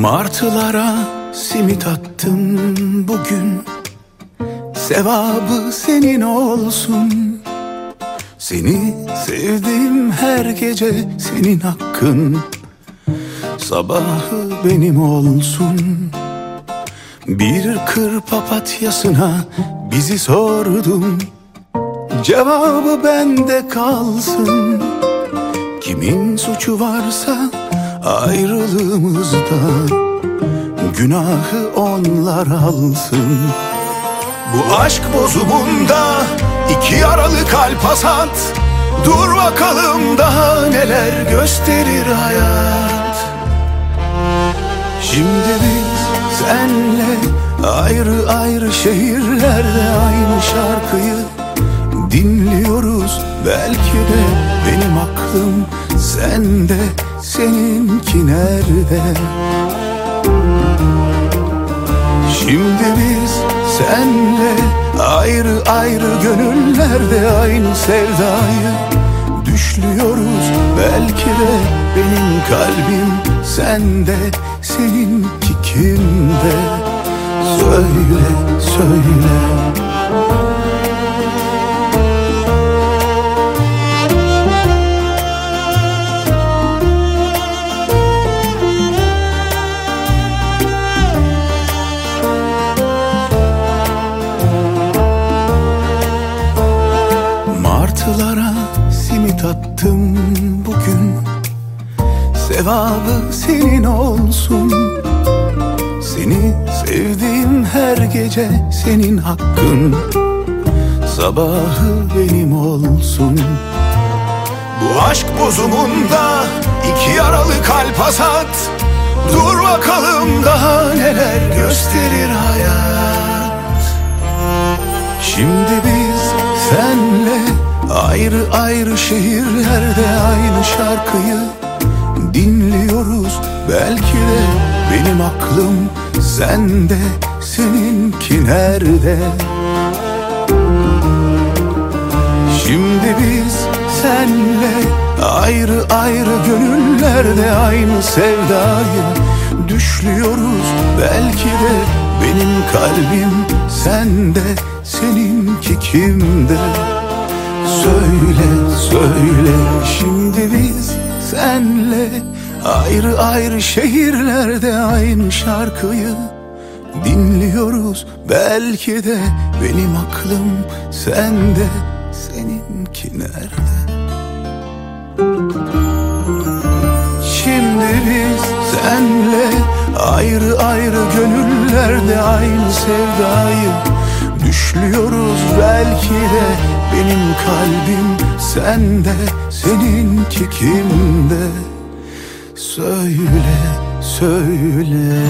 Martılara simit attım bugün. Sevabı senin olsun. Seni sevdim her gece senin hakkın. Sabahı benim olsun. Bir kır papatyasına bizi sordum Cevabı bende kalsın. Kimin suçu varsa ayrılığımızda Günahı onlar alsın. Bu aşk bozumunda iki yaralı kalp hasat. Dur bakalım daha neler gösterir hayat. Şimdi biz senle ayrı ayrı şehirlerde aynı şarkıyı dinliyoruz. Belki de benim aklım sende seninki nerede? Şimdi biz senle ayrı ayrı gönüllerde aynı sevdayı düşlüyoruz. Belki de benim kalbim sende seninki kimde? Söyle söyle Martılara simit attım bugün. Sevabı senin olsun. Seni sevdiğim her gece senin hakkın. Sabahı benim olsun. Bu aşk bozumunda iki yaralı kalp hasat. Dur bakalım daha neler gösterir hayat. Şimdi biz senle ayrı ayrı şehirlerde aynı şarkıyı dinliyoruz. Belki de benim aklım sende seninki nerede? Şimdi biz senle ayrı ayrı gönüllerde aynı sevdayı düşlüyoruz. Belki de benim kalbim sende seninki kimde Söyle söyle. Şimdi biz senle ayrı ayrı şehirlerde aynı şarkıyı dinliyoruz. Belki de benim aklım sende seninki nerede? Şimdi biz senle ayrı ayrı gönüllerde aynı sevdayı düşlüyoruz Belki de benim kalbim sende seninki kimde Söyle söyle